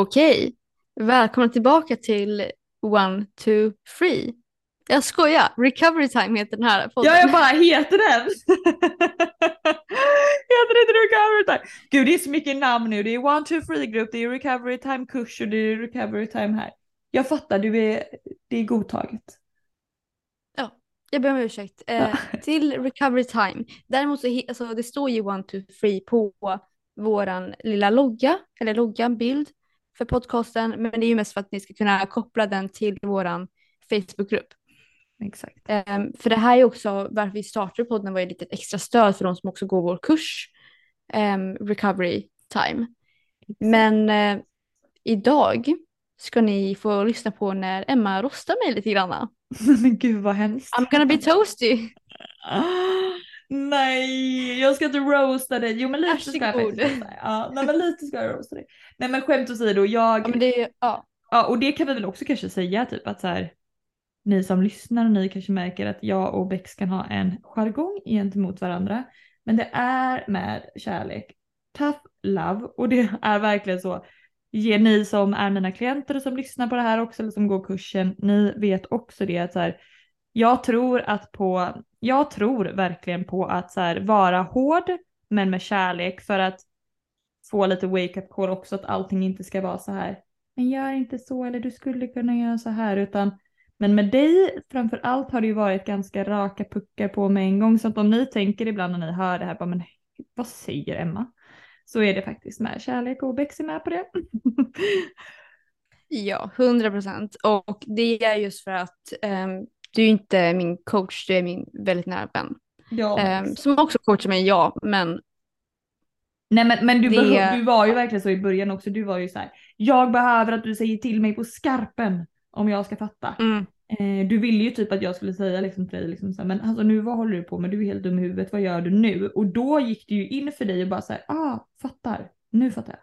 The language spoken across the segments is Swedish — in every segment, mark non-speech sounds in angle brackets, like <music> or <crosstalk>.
Okej, välkomna tillbaka till One, Two, Three. Jag skojar, Recovery Time heter den här podden. Ja, jag bara heter den. <laughs> heter inte Recovery Time? Gud, det är så mycket namn nu. Det är One, Two, Three Group, det är Recovery Time kurs och det är Recovery Time här. Jag fattar, du är, det är godtaget. Ja, jag ber om ursäkt. Eh, <laughs> till Recovery Time. Däremot så alltså, det står ju One, Two, Three på våran lilla logga, eller logga, bild för podcasten. Men det är ju mest för att ni ska kunna koppla den till våran Facebookgrupp. Exakt. Ehm, för det här är också varför vi startade podden var ju lite extra stöd för de som också går vår kurs ehm, Recovery Time. Men eh, idag ska ni få lyssna på när Emma rostar mig lite grann. <laughs> Men gud vad hemskt. I'm gonna be toasty. <laughs> Nej, jag ska inte roasta dig. Jo men lite ska jag Varsågod. faktiskt. Ja, nej, men lite ska jag roasta dig. Nej men skämt åsido, jag... Ja, men det ja. Ja, och det kan vi väl också kanske säga typ att så här, ni som lyssnar och ni kanske märker att jag och Bex kan ha en jargong gentemot varandra. Men det är med kärlek. Tough love och det är verkligen så. Ge ni som är mina klienter och som lyssnar på det här också eller som går kursen, ni vet också det att så här, jag tror att på, jag tror verkligen på att så här, vara hård men med kärlek för att få lite wake up call också att allting inte ska vara så här men gör inte så eller du skulle kunna göra så här utan men med dig framför allt har det ju varit ganska raka puckar på med en gång så att om ni tänker ibland när ni hör det här bara men vad säger Emma? Så är det faktiskt med kärlek och Bex är med på det. <laughs> ja, 100 procent. Och det är just för att um du är inte min coach, du är min väldigt nära vän. ja, Ehm, som också coachar mig, ja, men Nej men, men du, det- du var ju verkligen så i början också, du var ju så här. jag behöver att du säger till mig på skarpen om jag ska fatta. mm, Eh, du ville ju typ att jag skulle säga liksom till dig liksom så här, men alltså nu vad håller du på med? Du är helt dum i huvudet, vad gör du nu? Och då gick det ju in för dig och bara såhär, ah fattar, nu fattar jag.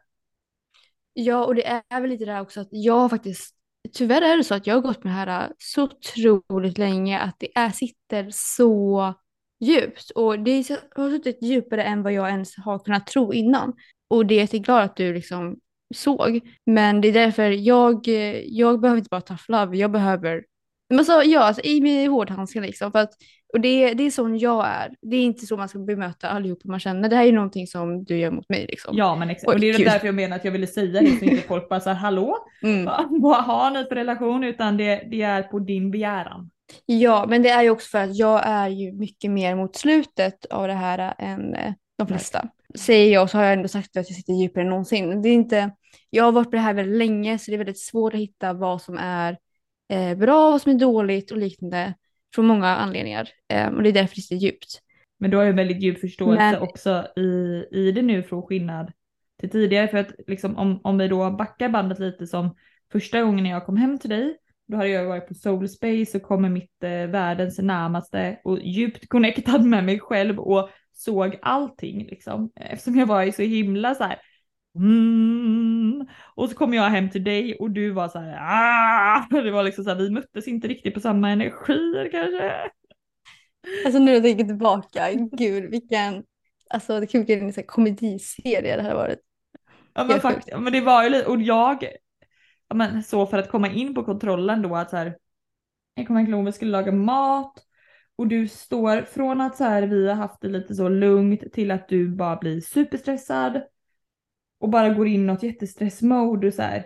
Ja, och det är väl lite det där också att jag faktiskt, tyvärr är det så att jag har gått med det här äh, så otroligt länge att det är, sitter så djupt. Och det har suttit djupare än vad jag ens har kunnat tro innan. Och det är jag jätteglad att du liksom såg. Men det är därför jag, eh, jag behöver inte bara tough love, jag behöver men så, ja, alltså, i med hårdhandsken liksom. För att, och det, det är sån jag är. Det är inte så man ska bemöta allihopa man känner. Det här är någonting som du gör mot mig liksom. Ja men exakt, och det är gud. därför jag menar att jag ville säga det så inte <laughs> folk bara såhär, hallå, Mm. Va- vad har ni för relation? Utan det, det är på din begäran. Ja, men det är ju också för att jag är ju mycket mer mot slutet av det här än eh, de flesta. Säger jag så har jag ändå sagt att jag sitter djupare än någonsin. Det är inte, jag har varit på det här väldigt länge så det är väldigt svårt att hitta vad som är eh, bra, vad som är dåligt och liknande från många anledningar. Eh, och det är därför det sitter djupt. Men du har ju en väldigt djup förståelse Men- också i, i det nu från skillnad till tidigare. För att liksom, om, om vi då backar bandet lite som första gången när jag kom hem till dig. Då hade jag varit på Soul Space och kom med mitt eh, världens närmaste och djupt connectad med mig själv och såg allting liksom. Eftersom jag var ju så himla så här. Mm. Och så kom jag hem till dig och du var så här. Ah! Det var liksom så här, vi möttes inte riktigt på samma energier kanske. Alltså nu när jag tänker tillbaka, gud vilken, alltså det kan vilken en komediserie det här har varit. Ja men faktiskt, men det var ju lite, och jag, ja men så för att komma in på kontrollen då att så här, jag kommer ihåg vi skulle laga mat och du står från att så här vi har haft det lite så lugnt till att du bara blir superstressad och bara går in i något jättestressmode och så här.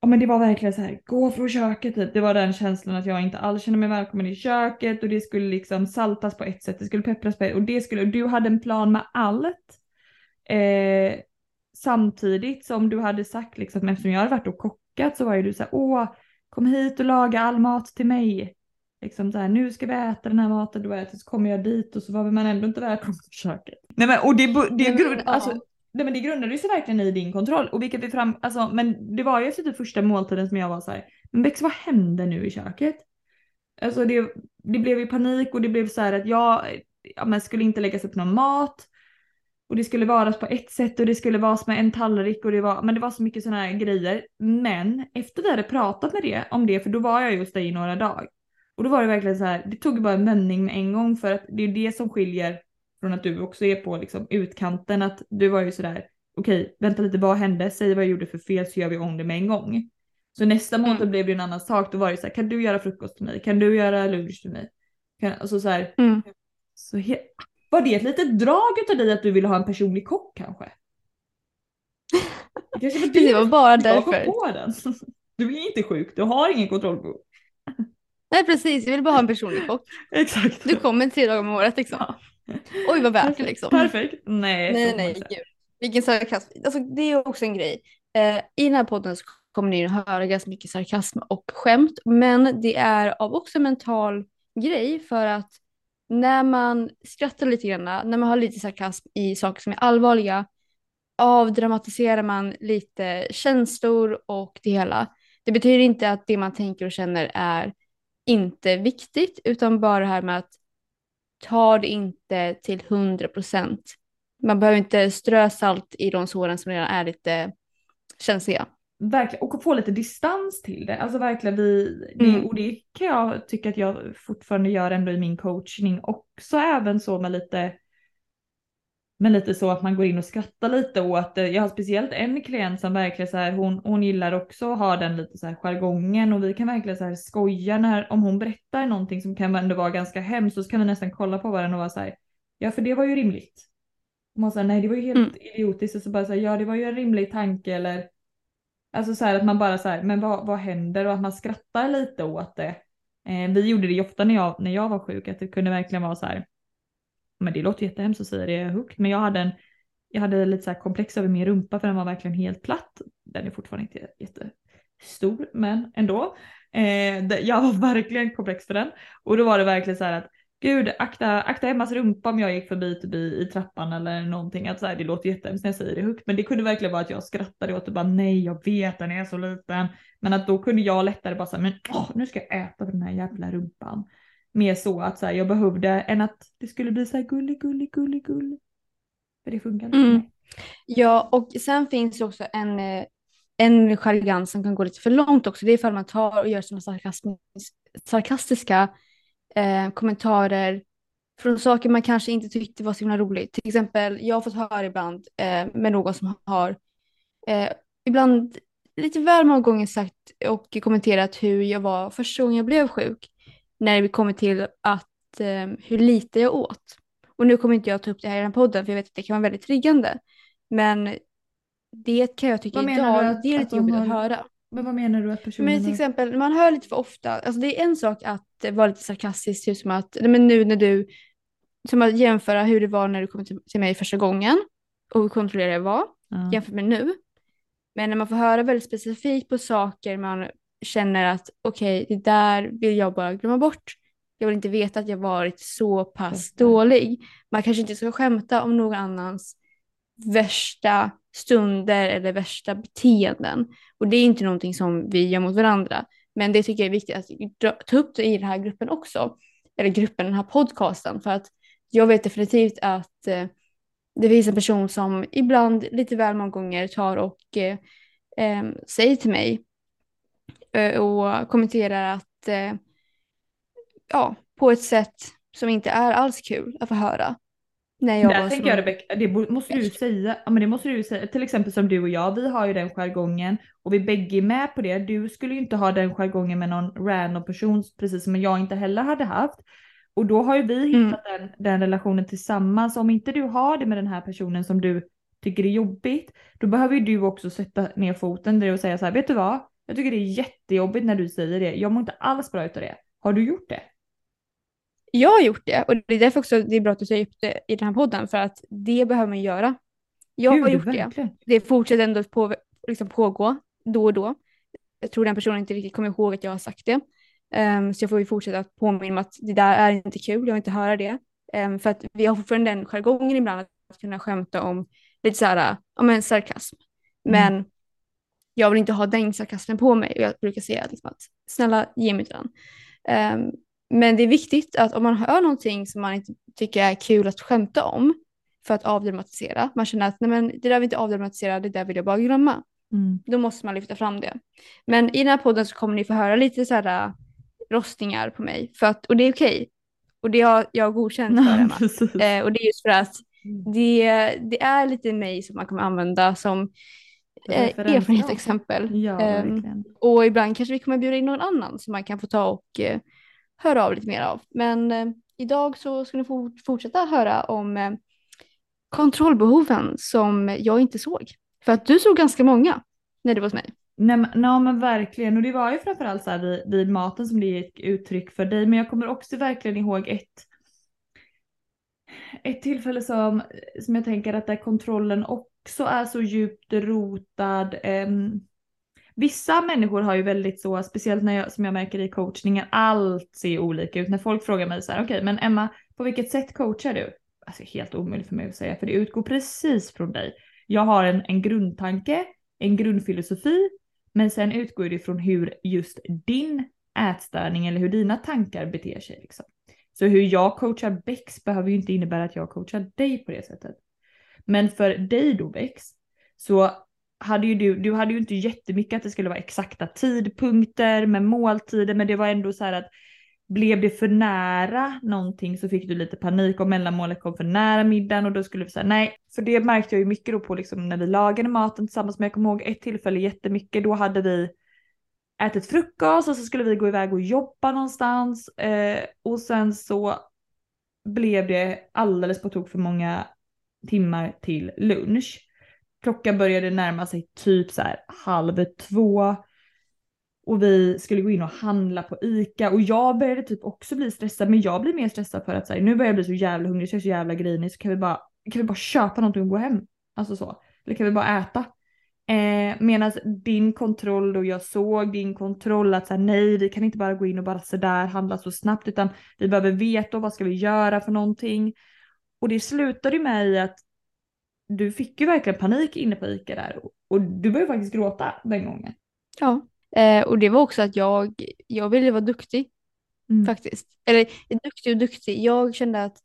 Ja men det var verkligen så här, gå från köket typ. Det var den känslan att jag inte alls kände mig välkommen i köket och det skulle liksom saltas på ett sätt, det skulle peppras på ett och det skulle, och du hade en plan med allt. Eh, samtidigt som du hade sagt liksom eftersom jag hade varit och kockat så var ju du så här, åh kom hit och laga all mat till mig. Liksom så här, nu ska vi äta den här maten, då äter så kommer jag dit och så var man ändå inte välkommen till köket. Nej men och det, det, Nej, men, ja nej, men det grundade sig verkligen i din kontroll och vilket vi fram, alltså men det var ju efter typ första måltiden som jag var så här, men Bex vad hände nu i köket? Alltså det, det blev ju panik och det blev så här att jag ja, men skulle inte läggas upp någon mat. Och det skulle varas på ett sätt och det skulle vara med en tallrik och det var, men det var så mycket sådana här grejer. Men efter vi hade pratat med det, om det, för då var jag just där i några dagar. Och då var det verkligen så här, det tog bara en vändning med en gång för att det är det som skiljer från att du också är på liksom utkanten, att du var ju sådär okej, vänta lite, vad hände? Säg vad jag gjorde för fel så gör vi om det med en gång. Så nästa månad Mm. blev det en annan sak. Då var det så här, kan du göra frukost till mig? Kan du göra lunch till mig? Kan, alltså så här, Mm. så he- var det ett litet drag utav dig att du ville ha en personlig kock kanske? Det kanske var <laughs> Det var bara därför. på den. <laughs> Du är inte sjuk, du har ingen kontrollbehov. Nej precis, jag vill bara ha en personlig kock. <laughs> Exakt. Du kommer tre dagar om året liksom. Ja. Oj vad värt det liksom. Perfekt. Nej, Nej nej gud. Vilken sarkasm. Alltså, det är också en grej. Eh, I den här podden så kommer ni att höra ganska mycket sarkasm och skämt. Men det är av också en mental grej för att när man skrattar lite grann, när man har lite sarkasm i saker som är allvarliga avdramatiserar man lite känslor och det hela. Det betyder inte att det man tänker och känner är inte viktigt utan bara det här med att ta det inte till 100 procent. Man behöver inte strö salt i de såren som redan är lite känsliga. Verkligen, och få lite distans till det. Alltså verkligen vi, det, Mm. och det kan jag tycka att jag fortfarande gör ändå i min coachning också även så med lite med lite så att man går in och skrattar lite åt det. Jag har speciellt en klient som verkligen så här, hon, hon gillar också att ha den lite så här jargongen och vi kan verkligen så här skoja när, om hon berättar någonting som kan ändå vara ganska hemskt så kan vi nästan kolla på varandra och vara så här, ja för det var ju rimligt. Och man säger nej det var ju helt Mm. idiotiskt och så bara säga ja det var ju en rimlig tanke eller Alltså så här att man bara så här, men vad, vad händer och att man skrattar lite åt det. Eh, vi gjorde det ofta när jag, när jag var sjuk att det kunde verkligen vara så här. Men det låter jättehemskt att säga det högt men jag hade en jag hade lite så här komplex över min rumpa för den var verkligen helt platt. Den är fortfarande inte jättestor men ändå. Eh, jag var <laughs> verkligen komplex för den. Och då var det verkligen så här att gud akta, akta Emmas rumpa om jag gick förbi typ i, i trappan eller någonting. Att så här, det låter jättehemskt när jag säger det högt men det kunde verkligen vara att jag skrattade åt det bara nej jag vet den är så liten. Men att då kunde jag lättare bara säga men åh, nu ska jag äta den här jävla rumpan. Mer så att så här, jag behövde än att det skulle bli så här gullig gullig gullig gullig. För det funkar inte Mm. Ja, och sen finns det också en, eh, en jargong som kan gå lite för långt också. Det är ifall man tar och gör sådana sarkastiska eh, kommentarer från saker man kanske inte tyckte var så himla roligt. Till exempel, jag har fått höra ibland eh, med någon som har eh, ibland lite väl många gånger sagt och kommenterat hur jag var första gången jag blev sjuk. När vi kommer till att eh, hur lite jag åt. Och nu kommer inte jag ta upp det här i den podden för jag vet att det kan vara väldigt triggande. Men det kan jag tycka idag, att- det är lite jobbigt har- att höra. Men vad menar du att personen Men till exempel, man hör lite för ofta, alltså det är en sak att vara lite sarkastisk, typ som att, men nu när du, som att jämföra hur det var när du kom till, mig första gången och hur kontrollerad jag var Ja. jämfört med nu. Men när man får höra väldigt specifikt på saker man känner att okej, det där vill jag bara glömma bort. Jag vill inte veta att jag varit så pass Fattar. dålig. Man kanske inte ska skämta om någon annans värsta stunder eller värsta beteenden. Och det är inte någonting som vi gör mot varandra. Men det tycker jag är viktigt att ta upp det i den här gruppen också. Eller gruppen, den här podcasten. För att jag vet definitivt att eh, det finns en person som ibland lite väl många gånger tar och eh, eh, säger till mig och kommenterar att eh, ja, på ett sätt som inte är alls kul att få höra. När jag Där tänker jag Rebecka, det måste du säga. Ja men det måste du säga. Till exempel som du och jag, vi har ju den jargongen och vi bägge är med på det. Du skulle ju inte ha den jargongen med någon random person precis som jag inte heller hade haft. Och då har ju vi Mm. hittat den, den relationen tillsammans. Om inte du har det med den här personen som du tycker är jobbigt, då behöver ju du också sätta ner foten där och säga så här, vet du vad? Jag tycker det är jättejobbigt när du säger det. Jag mår inte alls bra utav det. Har du gjort det? Jag har gjort det och det är därför också det är bra att du säger upp det i den här podden för att det behöver man göra. Jag har Gud, gjort det. verkligen. Det fortsätter ändå på, liksom pågå då och då. Jag tror den personen inte riktigt kommer ihåg att jag har sagt det. Ehm, så jag får ju fortsätta att påminna om att det där är inte kul, jag vill inte höra det. Ehm, för att vi har fortfarande den jargongen ibland att kunna skämta om lite så här, ja men sarkasm. Mm. Jag vill inte ha den sarkasmen på mig och jag brukar säga liksom att snälla ge mig den. Ehm, men det är viktigt att om man hör någonting som man inte tycker är kul att skämta om för att avdramatisera, man känner att nej men det där vill inte avdramatisera, det där vill jag bara glömma. Mm. Då måste man lyfta fram det. Men i den här podden så kommer ni få höra lite så här äh, rostningar på mig. För att, och det är okej. Och det har jag godkänt för Emma. Eh, och det är just för att det, det är lite mig som man kommer använda som erfarenhetsexempel. Ja, verkligen. och ibland kanske vi kommer bjuda in någon annan som man kan få ta och eh, höra av lite mer av. Men eh, idag så ska ni få fortsätta höra om eh, kontrollbehoven som jag inte såg. För att du såg ganska många när du var hos mig. Nej men, ja, men verkligen och det var ju framförallt så här vid, vid maten som det gick uttryck för dig men jag kommer också verkligen ihåg ett ett tillfälle som, som jag tänker att där kontrollen också är så djupt rotad. Ehm, vissa människor har ju väldigt så, speciellt när jag, som jag märker i coachningen, allt ser olika ut. När folk frågar mig så här, okej men Emma, på vilket sätt coachar du? Alltså helt omöjligt för mig att säga, för det utgår precis från dig. Jag har en, en grundtanke, en grundfilosofi, men sen utgår det från hur just din ätstörning eller hur dina tankar beter sig. Liksom. Så hur jag coachar Bex behöver ju inte innebära att jag coachar dig på det sättet. Men för dig då Bex, så hade ju du, du hade ju inte jättemycket att det skulle vara exakta tidpunkter med måltider, men det var ändå så här att blev det för nära någonting så fick du lite panik om mellanmålet kom för nära middagen och då skulle vi säga nej. För det märkte jag ju mycket då på liksom när vi lagade maten tillsammans. Men jag kommer ihåg ett tillfälle jättemycket. Då hade vi ätit frukost och så skulle vi gå iväg och jobba någonstans. Eh, och sen så blev det alldeles på tok för många timmar till lunch. Klockan började närma sig typ så här halv två. Och vi skulle gå in och handla på ICA och jag började typ också bli stressad men jag blir mer stressad för att så här, nu börjar jag bli så jävla hungrig så jag är så jävla grinig så kan vi bara, kan vi bara köpa någonting och gå hem? Alltså så. Eller kan vi bara äta? Eh, Medan din kontroll då jag såg din kontroll att så här, nej vi kan inte bara gå in och bara sådär handla så snabbt utan vi behöver veta vad ska vi göra för någonting. Och det slutade ju med i att du fick ju verkligen panik inne på ICA där och, du började faktiskt gråta den gången. Ja. Eh, och det var också att jag, jag ville vara duktig Mm. faktiskt. Eller duktig och duktig. Jag kände att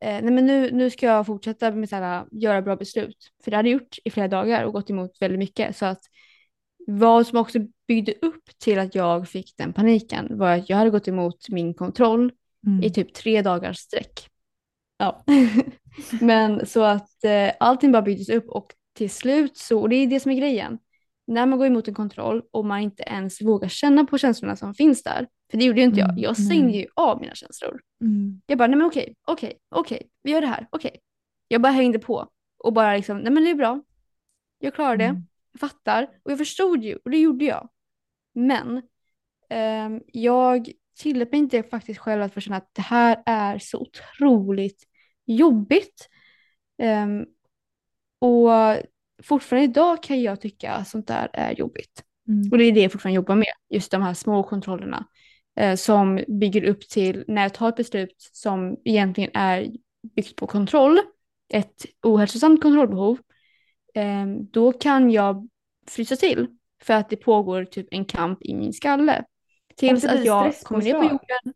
eh, nej men nu, nu ska jag fortsätta med här, göra bra beslut. För det hade jag gjort i flera dagar och gått emot väldigt mycket. Så att vad som också byggde upp till att jag fick den paniken var att jag hade gått emot min kontroll Mm. i typ tre dagars sträck. Ja. <laughs> Men så att eh, allting bara byggdes upp och till slut så, och det är det som är grejen, när man går emot en kontroll och man inte ens vågar känna på känslorna som finns där, för det gjorde ju inte jag, Mm, jag nej. stängde ju av mina känslor. Mm. Jag bara, nej men okej, okej, okej, vi gör det här, okej. Jag bara hängde på och bara liksom, nej men det är bra, jag klarar det, Mm. jag fattar och jag förstod ju och det gjorde jag. Men ehm, jag tillät mig inte faktiskt själv att få känna att det här är så otroligt jobbigt. Ehm, och fortfarande idag kan jag tycka att sånt där är jobbigt. Mm. Och det är det jag fortfarande jobbar med, just de här små kontrollerna eh, som bygger upp till när jag tar ett beslut som egentligen är byggt på kontroll, ett ohälsosamt kontrollbehov, eh, då kan jag frysa till för att det pågår typ en kamp i min skalle. Tills det att jag kommer ner på jorden.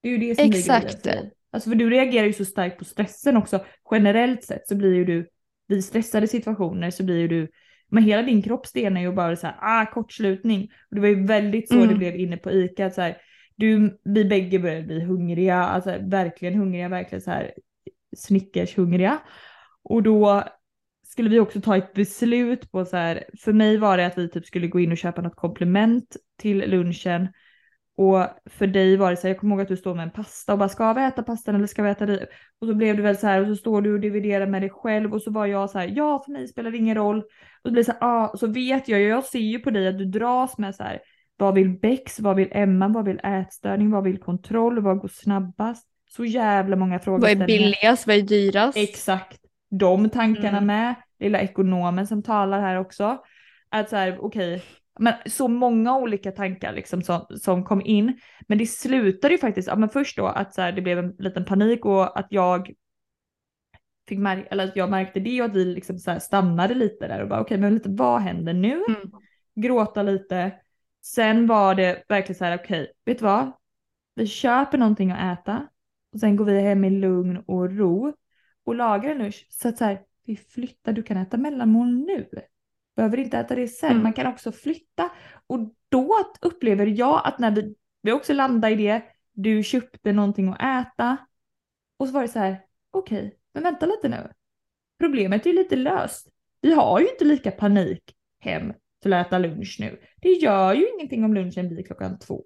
Det är ju det som Exakt. för dig. Alltså för du reagerar ju så starkt på stressen också. Generellt sett så blir ju du, vid stressade situationer så blir ju du, men hela din kropp stelnar ju bara så här, ah kortslutning. Och det var ju väldigt så Mm. det blev inne på ICA. Att så här, du, vi bägge började bli hungriga, alltså verkligen hungriga, verkligen så här snickershungriga. Och då skulle vi också ta ett beslut på så här, för mig var det att vi typ skulle gå in och köpa något komplement till lunchen. Och för dig var det så här, jag kommer ihåg att du står med en pasta och bara ska vi äta pastan eller ska vi äta det? Och så blev det väl så här och så står du och dividerar med dig själv och så var jag så här, ja för mig spelar det ingen roll. Och så blir det så här, ah, och så vet jag ju, jag ser ju på dig att du dras med så här, vad vill Bex, vad vill Emma, vad vill ätstörning, vad vill kontroll, vad går snabbast? Så jävla många Vad är billigast, vad är dyrast? Exakt. De tankarna Mm. med. Lilla ekonomen som talar här också. Att så här, okej, men så många olika tankar liksom som, som kom in. Men det slutade ju faktiskt, ja men först då att så här, det blev en liten panik och att jag fick märka, eller att jag märkte det och att vi liksom så här stannade lite där och bara okej men lite vad händer nu? Mm. Gråta lite. Sen var det verkligen så här okej, vet du vad? Vi köper någonting att äta och sen går vi hem i lugn och ro och lagar en lunch så att så här, vi flyttar, du kan äta mellanmål nu. Behöver inte äta det sen, Mm. man kan också flytta. Och då upplever jag att när vi, vi också landade i det, du köpte någonting att äta och så var det så här, okej, men vänta lite nu. Problemet är lite löst. Vi har ju inte lika panik hem till att äta lunch nu. Det gör ju ingenting om lunchen blir klockan två.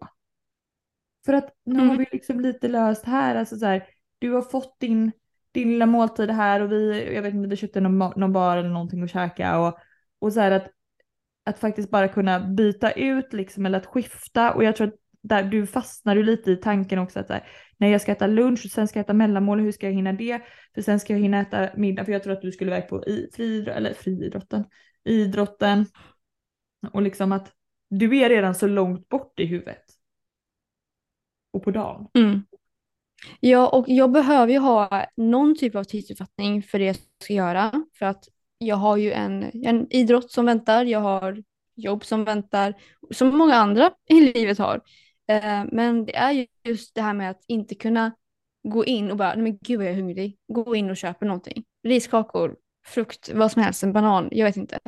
För att nu Mm. har vi liksom lite löst här, alltså så här, du har fått din, din lilla måltid här och vi, jag vet inte, vi köpte någon, någon bar eller någonting att käka och, och så här att, att faktiskt bara kunna byta ut liksom eller att skifta och jag tror att där du fastnar ju lite i tanken också att så här, när jag ska äta lunch och sen ska jag äta mellanmål, hur ska jag hinna det? För sen ska jag hinna äta middag för jag tror att du skulle iväg på i, friidro, eller friidrotten, idrotten och liksom att du är redan så långt bort i huvudet. Och på dagen. Mm. Ja, och jag behöver ju ha någon typ av tidsuppfattning för det jag ska göra. För att jag har ju en, en idrott som väntar, jag har jobb som väntar, som många andra <laughs> i livet har. Eh, men det är ju just det här med att inte kunna gå in och bara, nej men gud vad jag är hungrig, gå in och köpa någonting. Riskakor, frukt, vad som helst, en banan, jag vet inte.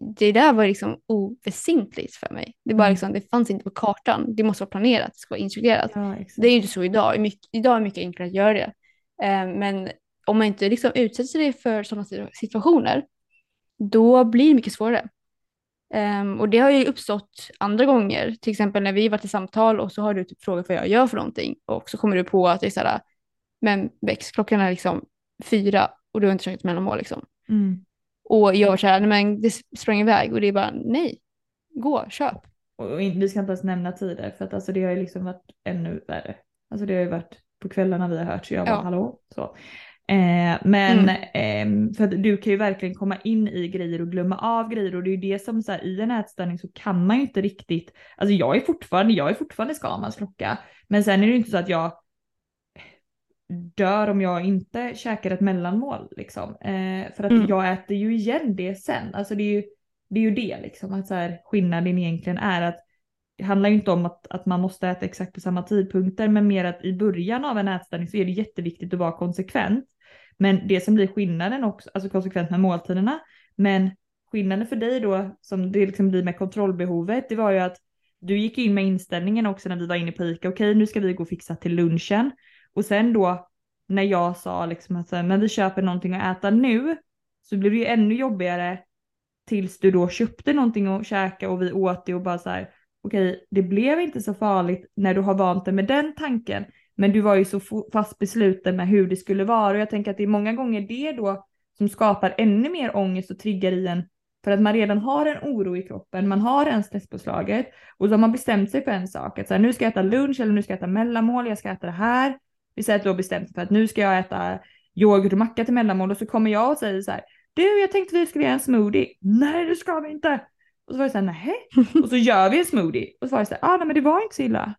Det där var liksom oväsentligt för mig. Det, bara Mm. liksom, det fanns inte på kartan, det måste vara planerat, det ska vara instrukterat. Ja. Det är ju inte så idag. Mycket, idag är det mycket enklare att göra det. Eh, men om man inte liksom utsätter sig för sådana situ- situationer, då blir det mycket svårare. Ehm, och det har ju uppstått andra gånger, till exempel när vi varit i samtal och så har du typ frågat vad jag gör för någonting och så kommer du på att det är så här, men Bex, klockan är liksom fyra och du har inte käkat mellanmål liksom. Mm. Och jag var så här, nej men det sprang iväg och det är bara nej, gå, köp. Och in, vi ska inte ens nämna tider för att alltså det har ju liksom varit ännu värre. Alltså det har ju varit på kvällarna vi har hört så jag bara Ja. hallå. Så. Eh, men ehm, för att du kan ju verkligen komma in i grejer och glömma av grejer och det är ju det som så här, i en ätstörning så kan man ju inte riktigt, alltså jag är fortfarande, jag är fortfarande Skamans klocka men sen är det ju inte så att jag dör om jag inte käkar ett mellanmål liksom. Eh, för att Mm. jag äter ju igen det sen. Alltså det är ju det, är ju det liksom att så här, skillnaden egentligen är att det handlar ju inte om att, att man måste äta exakt på samma tidpunkter men mer att i början av en ätstörning så är det jätteviktigt att vara konsekvent. Men det som blir skillnaden också, alltså konsekvent med måltiderna, men skillnaden för dig då som det liksom blir med kontrollbehovet, det var ju att du gick in med inställningen också när vi var inne på ICA, okej nu ska vi gå och fixa till lunchen. Och sen då när jag sa liksom att men vi köper någonting att äta nu så blev det ju ännu jobbigare tills du då köpte någonting att käka och vi åt det och bara så här okej det blev inte så farligt när du har vant dig med den tanken men du var ju så fast besluten med hur det skulle vara och jag tänker att det är många gånger det då som skapar ännu mer ångest och triggar i en för att man redan har en oro i kroppen, man har en stresspåslaget och så har man bestämt sig för en sak att så här, nu ska jag äta lunch eller nu ska jag äta mellanmål, jag ska äta det här vi säger att du har bestämt dig för att nu ska jag äta yoghurt och macka till mellanmål och så kommer jag och säger så här. Du, jag tänkte vi skulle göra en smoothie. Nej, det ska vi inte. Och så var det så här, nej. <laughs> Och så gör vi en smoothie. Och så var det så här, ah, nej men det var inte så illa.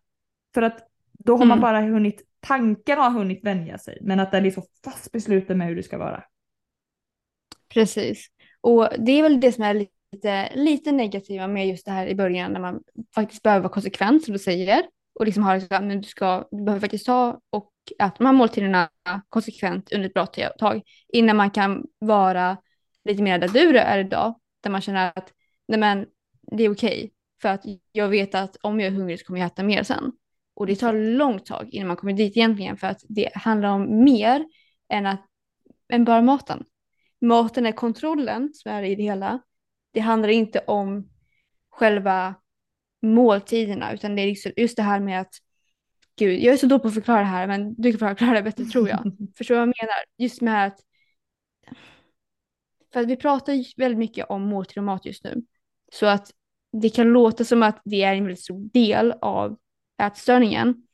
För att då har man Mm. bara hunnit, tanken har hunnit vänja sig. Men att den är så fast besluten med hur det ska vara. Precis. Och det är väl det som är lite, lite negativa med just det här i början när man faktiskt behöver vara konsekvent som du säger. Och liksom ha liksom, men du, ska, du behöver faktiskt ta och äta de här måltiderna konsekvent under ett bra tag innan man kan vara lite mer där du är idag. Där man känner att nej men, det är okej. för att jag vet att om jag är hungrig så kommer jag äta mer sen. Och det tar långt tag innan man kommer dit egentligen för att det handlar om mer än, att, än bara maten. Maten är kontrollen som är i det hela. Det handlar inte om själva måltiderna utan det är liksom just det här med att Gud, jag är så dålig på att förklara det här men du kan förklara det bättre tror jag. <laughs> Förstår du vad jag menar? Just med att för att vi pratar väldigt mycket om måltid och mat just nu. Så att det kan låta som att det är en väldigt stor del av ätstörningen.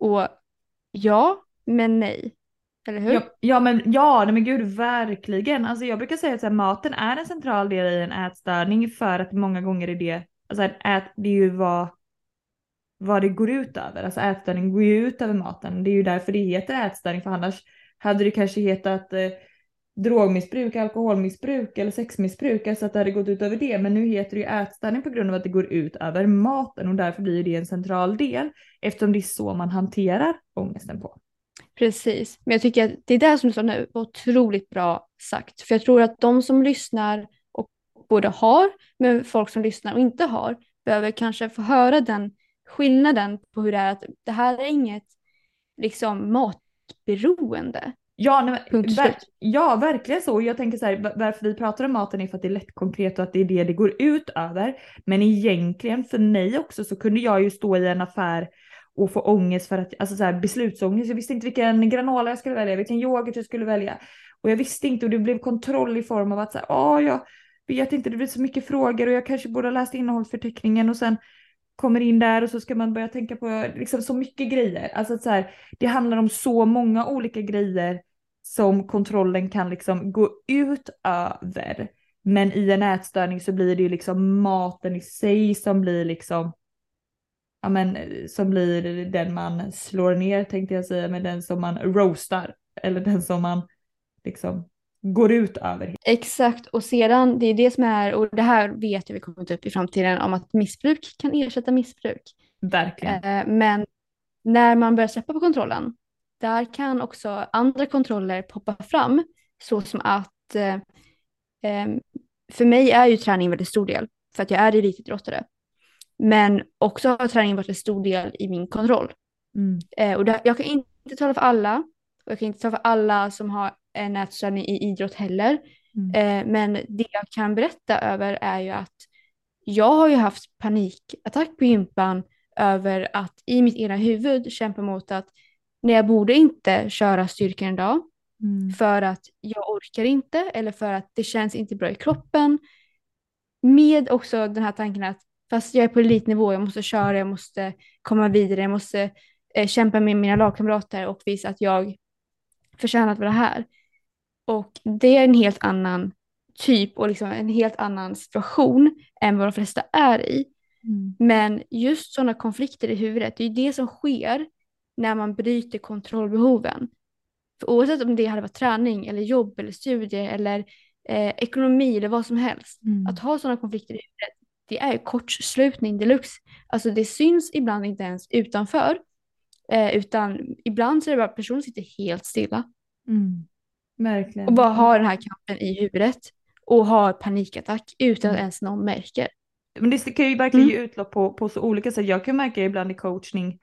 Och ja, men nej. Eller hur? Ja, ja men ja, nej men gud verkligen. Alltså jag brukar säga att så här, maten är en central del i en ätstörning för att många gånger är det, alltså ät, det är ju vad, vad det går ut över. Alltså ätstörning går ju ut över maten. Det är ju därför det heter ätstörning för annars hade det kanske hetat eh, drogmissbruk, alkoholmissbruk eller sexmissbruk, alltså att det hade gått ut över det. Men nu heter det ju ätstörning på grund av att det går ut över maten och därför blir det en central del eftersom det är så man hanterar ångesten på. Precis, men jag tycker att det är det som du sa nu var otroligt bra sagt. För jag tror att de som lyssnar och både har, men folk som lyssnar och inte har, behöver kanske få höra den skillnaden på hur det är att det här är inget liksom matberoende. Ja, nej, ver- ja, verkligen så. Jag tänker så här, va- varför vi pratar om maten är för att det är lätt konkret och att det är det det går ut över. Men egentligen för mig också så kunde jag ju stå i en affär och få ångest för att, alltså så här, beslutsångest. Jag visste inte vilken granola jag skulle välja, vilken yoghurt jag skulle välja. Och jag visste inte och det blev kontroll i form av att så här, åh, jag vet inte, det blir så mycket frågor och jag kanske borde ha läst innehållsförteckningen och sen kommer in där och så ska man börja tänka på liksom så mycket grejer. Alltså så här, det handlar om så många olika grejer som kontrollen kan liksom gå ut över. Men i en ätstörning så blir det ju liksom maten i sig som blir liksom ja men som blir den man slår ner tänkte jag säga, men den som man roastar eller den som man liksom går ut över. Exakt, och sedan, det är det som är, och det här vet jag vi kommer ta upp i framtiden, om att missbruk kan ersätta missbruk. Verkligen. Eh, men när man börjar släppa på kontrollen, där kan också andra kontroller poppa fram, så som att eh, eh, för mig är ju träning en väldigt stor del, för att jag är elitidrottare. Men också har träningen varit en stor del i min kontroll. Mm. Eh, och det, jag kan inte tala för alla, och jag kan inte tala för alla som har en ätstörning i idrott heller. Mm. Eh, men det jag kan berätta över är ju att jag har ju haft panikattack på gympan över att i mitt ena huvud kämpa mot att när jag borde inte köra styrkan en dag Mm. för att jag orkar inte eller för att det känns inte bra i kroppen. Med också den här tanken att fast jag är på elitnivå, jag måste köra, jag måste komma vidare, jag måste eh, kämpa med mina lagkamrater och visa att jag förtjänar att vara här. Och det är en helt annan typ och liksom en helt annan situation än vad de flesta är i. Mm. Men just sådana konflikter i huvudet, det är ju det som sker när man bryter kontrollbehoven. För oavsett om det hade varit träning eller jobb eller studier eller eh, ekonomi eller vad som helst. Mm. Att ha sådana konflikter i huvudet, det är ju kortslutning deluxe. Alltså det syns ibland inte ens utanför. Eh, utan ibland så är det bara att personen sitter helt stilla Mm. Verkligen. och bara har den här kampen i huvudet och har panikattack utan att Mm. ens någon märker. Men det kan ju verkligen Mm. ge utlopp på, på så olika sätt. Jag kan märka ibland i coachning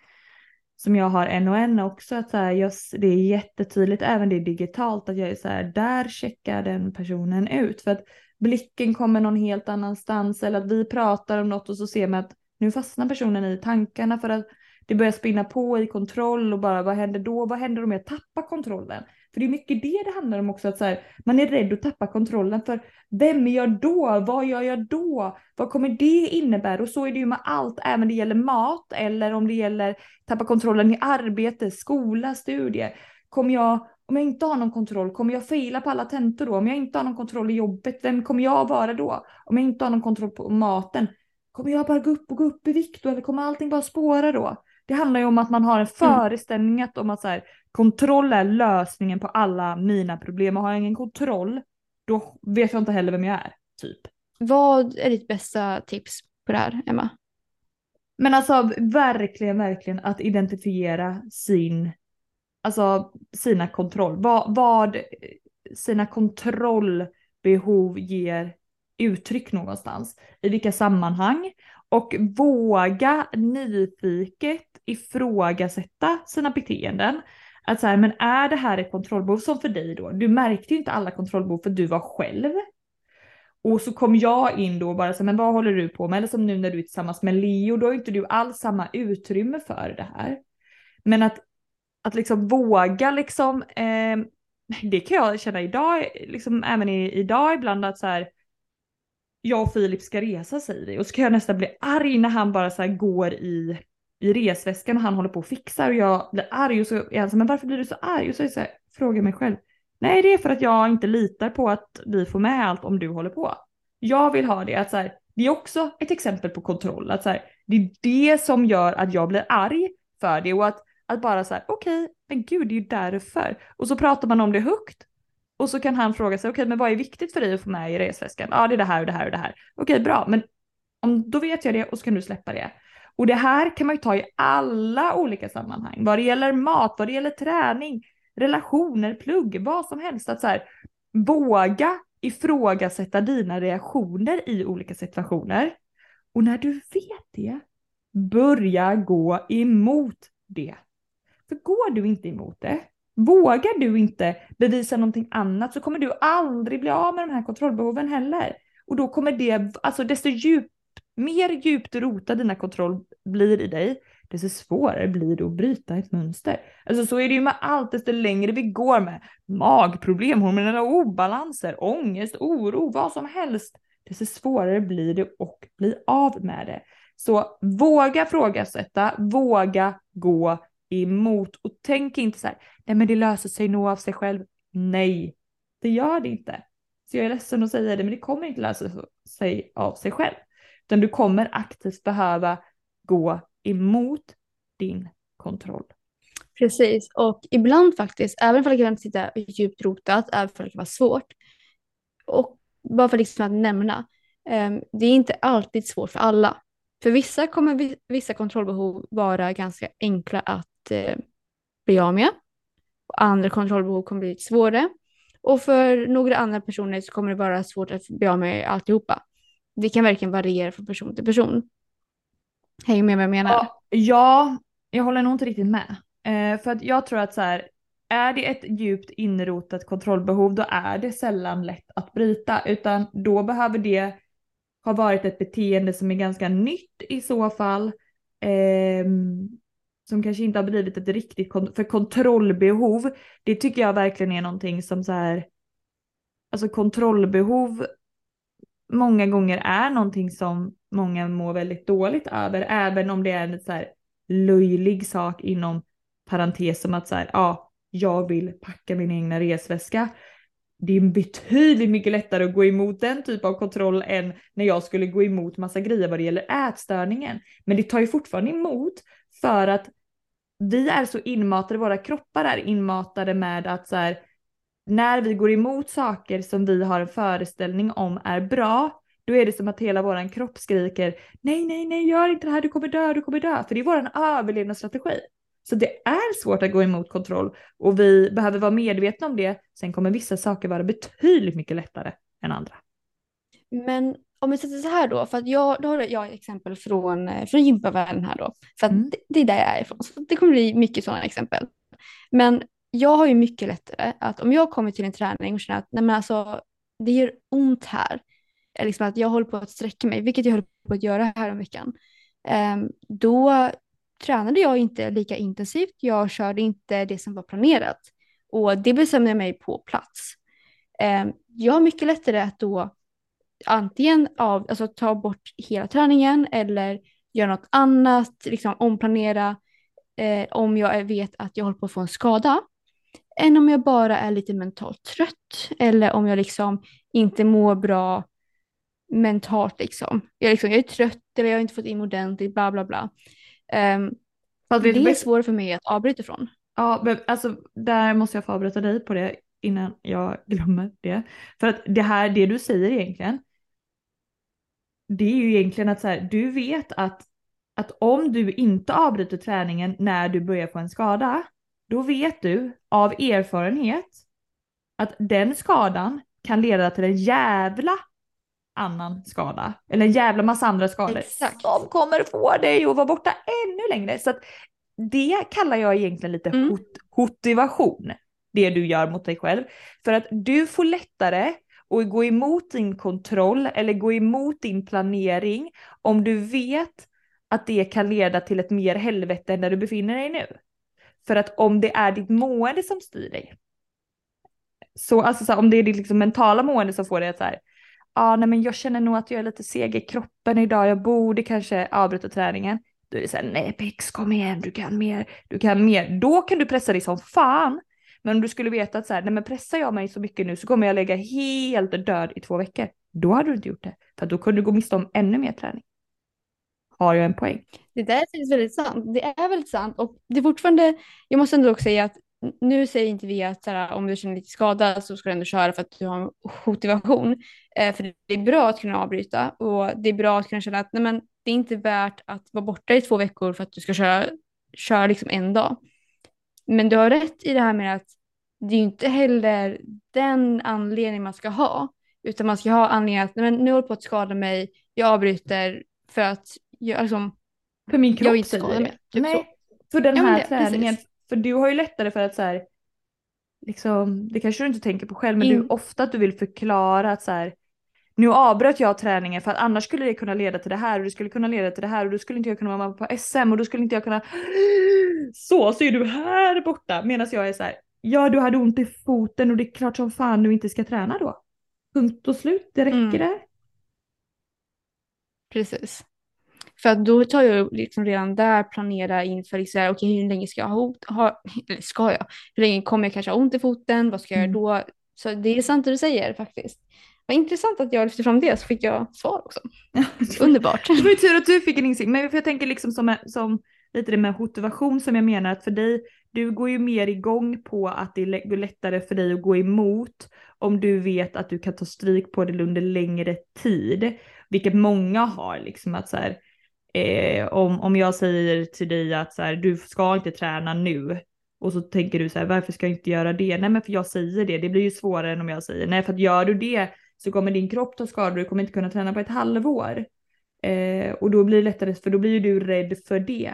som jag har en och en också att så här, jag, det är jättetydligt även det är digitalt att jag är så här, där checkar den personen ut för att blicken kommer någon helt annanstans eller att vi pratar om något och så ser man att nu fastnar personen i tankarna för att det börjar spinna på i kontroll och bara vad händer då? Vad händer om jag tappar kontrollen? För det är mycket det det handlar om också att så här, man är rädd att tappa kontrollen för vem är jag då? Vad gör jag då? Vad kommer det innebära? Och så är det ju med allt, även det gäller mat eller om det gäller tappa kontrollen i arbete, skola, studier. Kommer jag, om jag inte har någon kontroll, kommer jag fejla på alla tentor då? Om jag inte har någon kontroll i jobbet, vem kommer jag vara då? Om jag inte har någon kontroll på maten, kommer jag bara gå upp och gå upp i vikt då? Eller kommer allting bara spåra då? Det handlar ju om att man har en föreställning att- om att så här, kontroll är lösningen på alla mina problem. Och har jag ingen kontroll, då vet jag inte heller vem jag är, typ. Vad är ditt bästa tips på det här, Emma? Men alltså verkligen, verkligen att identifiera sin, alltså sina kontroll. Vad, vad sina kontrollbehov ger uttryck någonstans. I vilka sammanhang. Och våga nyfiket ifrågasätta sina beteenden. Att så här, men är det här ett kontrollbehov som för dig då? Du märkte ju inte alla kontrollbehov för du var själv. Och så kom jag in då och bara så här, men vad håller du på med? Eller som nu när du är tillsammans med Leo, då har inte du alls samma utrymme för det här. Men att, att liksom våga liksom, eh, det kan jag känna idag, liksom även i, idag ibland att så här, jag och Filip ska resa säger vi och så kan jag nästan bli arg när han bara så här går i, i resväskan och han håller på och fixar och jag blir arg och så är han så här, men varför blir du så arg? Och så är så här, frågar jag mig själv, nej det är för att jag inte litar på att vi får med allt om du håller på. Jag vill ha det att så här, det är också ett exempel på kontroll, att så här, det är det som gör att jag blir arg för det och att, att bara så här, okej, men gud det är ju därför. Och så pratar man om det högt och så kan han fråga sig, okej men vad är viktigt för dig att få med i resväskan? Ja det är det här och det här och det här. Okej bra, men om, då vet jag det och så kan du släppa det. Och det här kan man ju ta i alla olika sammanhang. Vad det gäller mat, vad det gäller träning, relationer, plugg, vad som helst. Att så här, våga ifrågasätta dina reaktioner i olika situationer. Och när du vet det, börja gå emot det. För går du inte emot det, Vågar du inte bevisa någonting annat så kommer du aldrig bli av med de här kontrollbehoven heller. Och då kommer det, alltså desto djup, mer djupt rotad dina kontroll blir i dig, desto svårare blir det att bryta ett mönster. Alltså så är det ju med allt, desto längre vi går med magproblem, hormonella obalanser, ångest, oro, vad som helst, desto svårare blir det att bli av med det. Så våga frågasätta, våga gå emot och tänk inte så här, nej men det löser sig nog av sig själv. Nej, det gör det inte. Så jag är ledsen att säga det, men det kommer inte lösa sig av sig själv. Utan du kommer aktivt behöva gå emot din kontroll. Precis, och ibland faktiskt, även om det kan sitta djupt rotat, även om det kan vara svårt, och bara för liksom att nämna, ehm, det är inte alltid svårt för alla. För vissa kommer vissa kontrollbehov vara ganska enkla att eh, bli av med. Andra kontrollbehov kommer bli lite svårare. Och för några andra personer så kommer det vara svårt att bli av med alltihopa. Det kan verkligen variera från person till person. Hänger med vad jag menar? Ja, ja, jag håller nog inte riktigt med. Eh, för att jag tror att så här, är det ett djupt inrotat kontrollbehov då är det sällan lätt att bryta utan då behöver det ha varit ett beteende som är ganska nytt i så fall. Eh, som kanske inte har blivit ett riktigt, kont för kontrollbehov, det tycker jag verkligen är någonting som så här, alltså kontrollbehov många gånger är någonting som många mår väldigt dåligt över, även om det är en så här löjlig sak inom parentes som att så här, ja, jag vill packa min egna resväska det är betydligt mycket lättare att gå emot den typ av kontroll än när jag skulle gå emot massa grejer vad det gäller ätstörningen. Men det tar ju fortfarande emot för att vi är så inmatade, våra kroppar är inmatade med att så här, när vi går emot saker som vi har en föreställning om är bra, då är det som att hela våran kropp skriker nej, nej, nej, gör inte det här, du kommer dö, du kommer dö, för det är våran överlevnadsstrategi. Så det är svårt att gå emot kontroll och vi behöver vara medvetna om det. Sen kommer vissa saker vara betydligt mycket lättare än andra. Men om vi sätter så här då, för att jag, då har jag exempel från, eh, från gympavärlden här då. För att mm. det, det, är där jag är ifrån. Så det kommer bli mycket sådana exempel. Men jag har ju mycket lättare att om jag kommer till en träning och känner att nej men alltså, det gör ont här. Liksom att jag håller på att sträcka mig, vilket jag höll på att göra här om veckan. Um, då tränade jag inte lika intensivt. Jag körde inte det som var planerat. Och det bestämde jag mig på plats. Ehm, jag har mycket lättare att då antingen av, alltså, ta bort hela träningen eller göra något annat, liksom omplanera eh, om jag vet att jag håller på att få en skada. Än om jag bara är lite mentalt trött eller om jag liksom inte mår bra mentalt. Liksom. Jag, liksom, jag är trött eller jag har inte fått in ordentligt, bla bla bla. Um, det är svårt för mig att avbryta från. Ja, men alltså där måste jag få avbryta dig på det innan jag glömmer det. För att det här, det du säger egentligen, det är ju egentligen att så här, du vet att, att om du inte avbryter träningen när du börjar få en skada, då vet du av erfarenhet att den skadan kan leda till en jävla annan skada. Eller en jävla massa andra skador. Exakt. Som kommer få dig att vara borta ännu längre. Så att det kallar jag egentligen lite mm. hot motivation. Det du gör mot dig själv. För att du får lättare och gå emot din kontroll eller gå emot din planering om du vet att det kan leda till ett mer helvete än där du befinner dig nu. För att om det är ditt mående som styr dig. Så alltså så här, om det är ditt liksom mentala mående som får dig att så här, ah, nej men jag känner nog att jag är lite seg i kroppen idag, jag borde kanske avbryta träningen. Då är det så här, nej Pix kom igen, du kan mer, du kan mer. Då kan du pressa dig som fan. Men om du skulle veta att så här, nej men pressar jag mig så mycket nu så kommer jag lägga helt död i två veckor. Då hade du inte gjort det. För då kunde du gå miste om ännu mer träning. Har jag en poäng? Det där känns väldigt sant. Det är väldigt sant och det är fortfarande, jag måste ändå också säga att nu säger inte vi att här, om du känner dig skadad så ska du ändå köra för att du har motivation. Eh, för det är bra att kunna avbryta och det är bra att kunna känna att nej, men, det är inte värt att vara borta i två veckor för att du ska köra, köra liksom en dag. Men du har rätt i det här med att det är inte heller den anledningen man ska ha. Utan man ska ha anledningen att men, nu håller på att skada mig, jag avbryter för att jag, liksom, för min kropp jag vill inte skada mig. Typ nej, så. för den här ja, det, träningen. Precis. För du har ju lättare för att så här, liksom, det kanske du inte tänker på själv men In- du ofta att du vill förklara att så här, nu avbröt jag träningen för att annars skulle det kunna leda till det här och det skulle kunna leda till det här och då skulle inte jag kunna vara med på SM och då skulle inte jag kunna <gasps> så, så är du här borta medan jag är så här, ja du hade ont i foten och det är klart som fan du inte ska träna då. Punkt och slut, det räcker Mm. det. Precis. För att då tar jag liksom redan där planera inför okej hur länge ska jag ha, ha eller ska jag? Hur länge kommer jag kanske ha ont i foten? Vad ska jag Mm. göra då? Så det är sant det du säger faktiskt. Vad intressant att jag lyfte fram det så fick jag svar också. Underbart. Det var ju tur att du fick en insikt. Men för jag tänker liksom som, som lite det med motivation som jag menar att för dig, du går ju mer igång på att det är lä- det är lättare för dig att gå emot om du vet att du kan ta stryk på det under längre tid. Vilket många har liksom att så här, eh, om, om jag säger till dig att så här, du ska inte träna nu och så tänker du så här, varför ska jag inte göra det? Nej men för jag säger det, det blir ju svårare än om jag säger nej för att gör du det så kommer din kropp ta skador, du kommer inte kunna träna på ett halvår. Eh, och då blir det lättare, för då blir du rädd för det.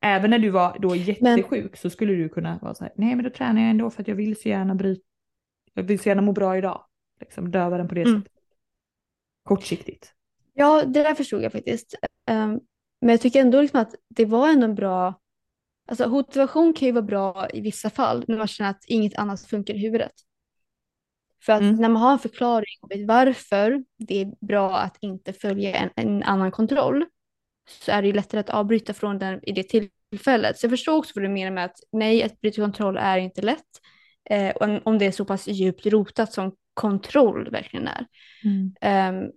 Även när du var då jättesjuk så skulle du kunna vara så här, nej men då tränar jag ändå för att jag vill så gärna bryta, jag vill så gärna må bra idag. Liksom döva den på det Mm. sättet. Kortsiktigt. Ja, det där förstod jag faktiskt. Ehm, men jag tycker ändå liksom att det var ändå en bra... Alltså motivation kan ju vara bra i vissa fall när man känner att inget annat funkar i huvudet. För att Mm. när man har en förklaring och vet varför det är bra att inte följa en, en annan kontroll så är det ju lättare att avbryta från den i det tillfället. Så jag förstår också vad du menar med att nej, att bryta kontroll är inte lätt. Eh, och om- det är så pass djupt rotat som kontroll verkligen är. Ehm,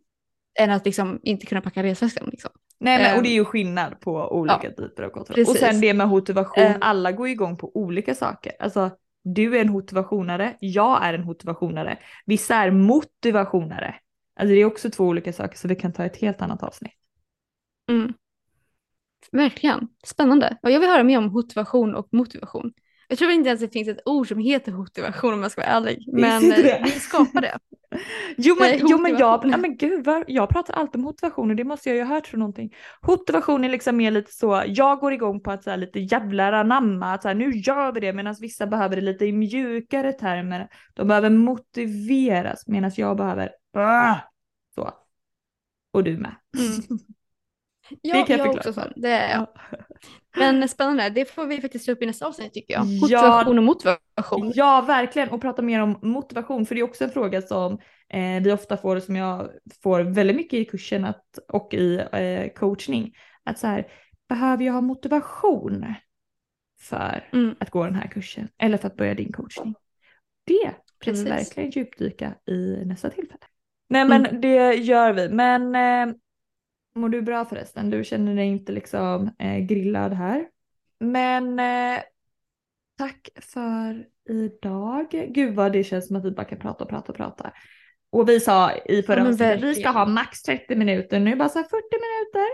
än att liksom inte kunna packa resväskan. Liksom. Nej men och Ehm, det är ju skillnad på olika typer av kontroll. Och precis. sen det med motivation, Ehm. alla går igång på olika saker. Alltså du är en motivationare, jag är en motivationare, vissa är motivationare. Alltså det är också två olika saker så vi kan ta ett helt annat avsnitt. Mm. Verkligen. Spännande. Och jag vill höra mer om motivation och motivation. Jag tror inte ens det finns ett ord som heter motivation om jag ska vara ärlig. Men det? eh, vi skapar det. <laughs> Jo men, Nej, jo, men jag, ja, men gud, vad, jag pratar alltid om motivation och det måste jag ju ha hört från någonting. Motivation är liksom mer lite så, jag går igång på att så här, lite jävlar anamma, att så här, nu gör vi det medan vissa behöver det lite i mjukare termer. De behöver motiveras medan jag behöver "Ah!" så. Och du med. Mm. Ja, kan jag jag förklara också för. så. Det är jag. Men spännande, det får vi faktiskt ta upp i nästa avsnitt tycker jag. Ja. Motivation och motivation. Ja, verkligen. Och prata mer om motivation, för det är också en fråga som eh, vi ofta får, som jag får väldigt mycket i kursen att, och i eh, coachning. Att så här, behöver jag ha motivation för Mm. att gå den här kursen? Eller för att börja din coachning? Det kan Precis. vi verkligen djupdyka i nästa tillfälle. Nej men det gör vi. Men eh, mår du bra förresten? Du känner dig inte liksom eh, grillad här. Men eh, tack för idag. Gud vad det känns som att vi bara kan prata och prata och prata. Och vi sa i förra Ja, avsnittet att vi ska ha max 30 minuter. Nu är bara så här 40 minuter.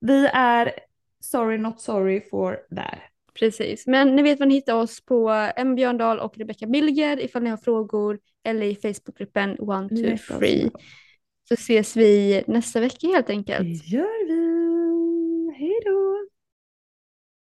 Vi är sorry not sorry for där. Precis, men ni vet var ni hittar oss på M. Björndal och Rebecca Bilger ifall ni har frågor eller i Facebookgruppen One att Free. Så ses vi nästa vecka helt enkelt. Det gör vi. Hej då.